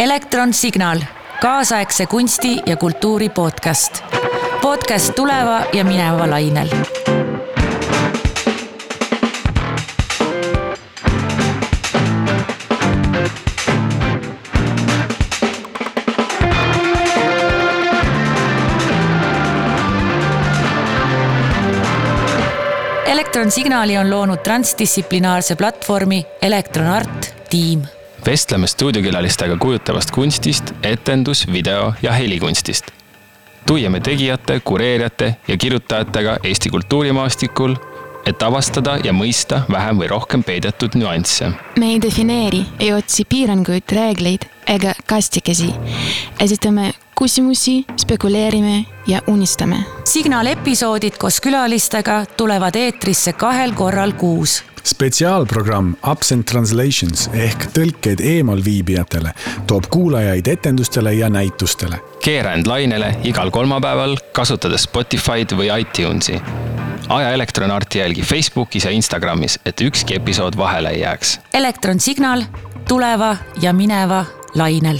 elektronsignaal, kaasaegse kunsti ja kultuuri podcast. podcast tuleva ja mineva lainel elektronsignaali on loonud transdistsiplinaarse platvormi Elektronart tiim. Vestleme stuudiokülalistega kujutavast kunstist, etendus, video ja helikunstist. tuiame tegijate, kureerijate ja kirjutajatega Eesti kultuurimaastikul, et avastada ja mõista vähem või rohkem peidetud nüansse. me ei defineeri, ei otsi piiranguid, reegleid ega kastikesi. esitame küsimusi, spekuleerime ja unistame. signalepisoodid koos külalistega tulevad eetrisse kahel korral kuus. spetsiaalprogramm Absent Translations ehk tõlkeid eemalviibijatele toob kuulajaid etendustele ja näitustele. keera end lainele igal kolmapäeval, kasutades Spotify'd või iTunesi. aja Elektronarti jälgi Facebookis ja Instagramis, et ükski episood vahele ei jääks. elektronsignaal tuleva ja mineva lainel.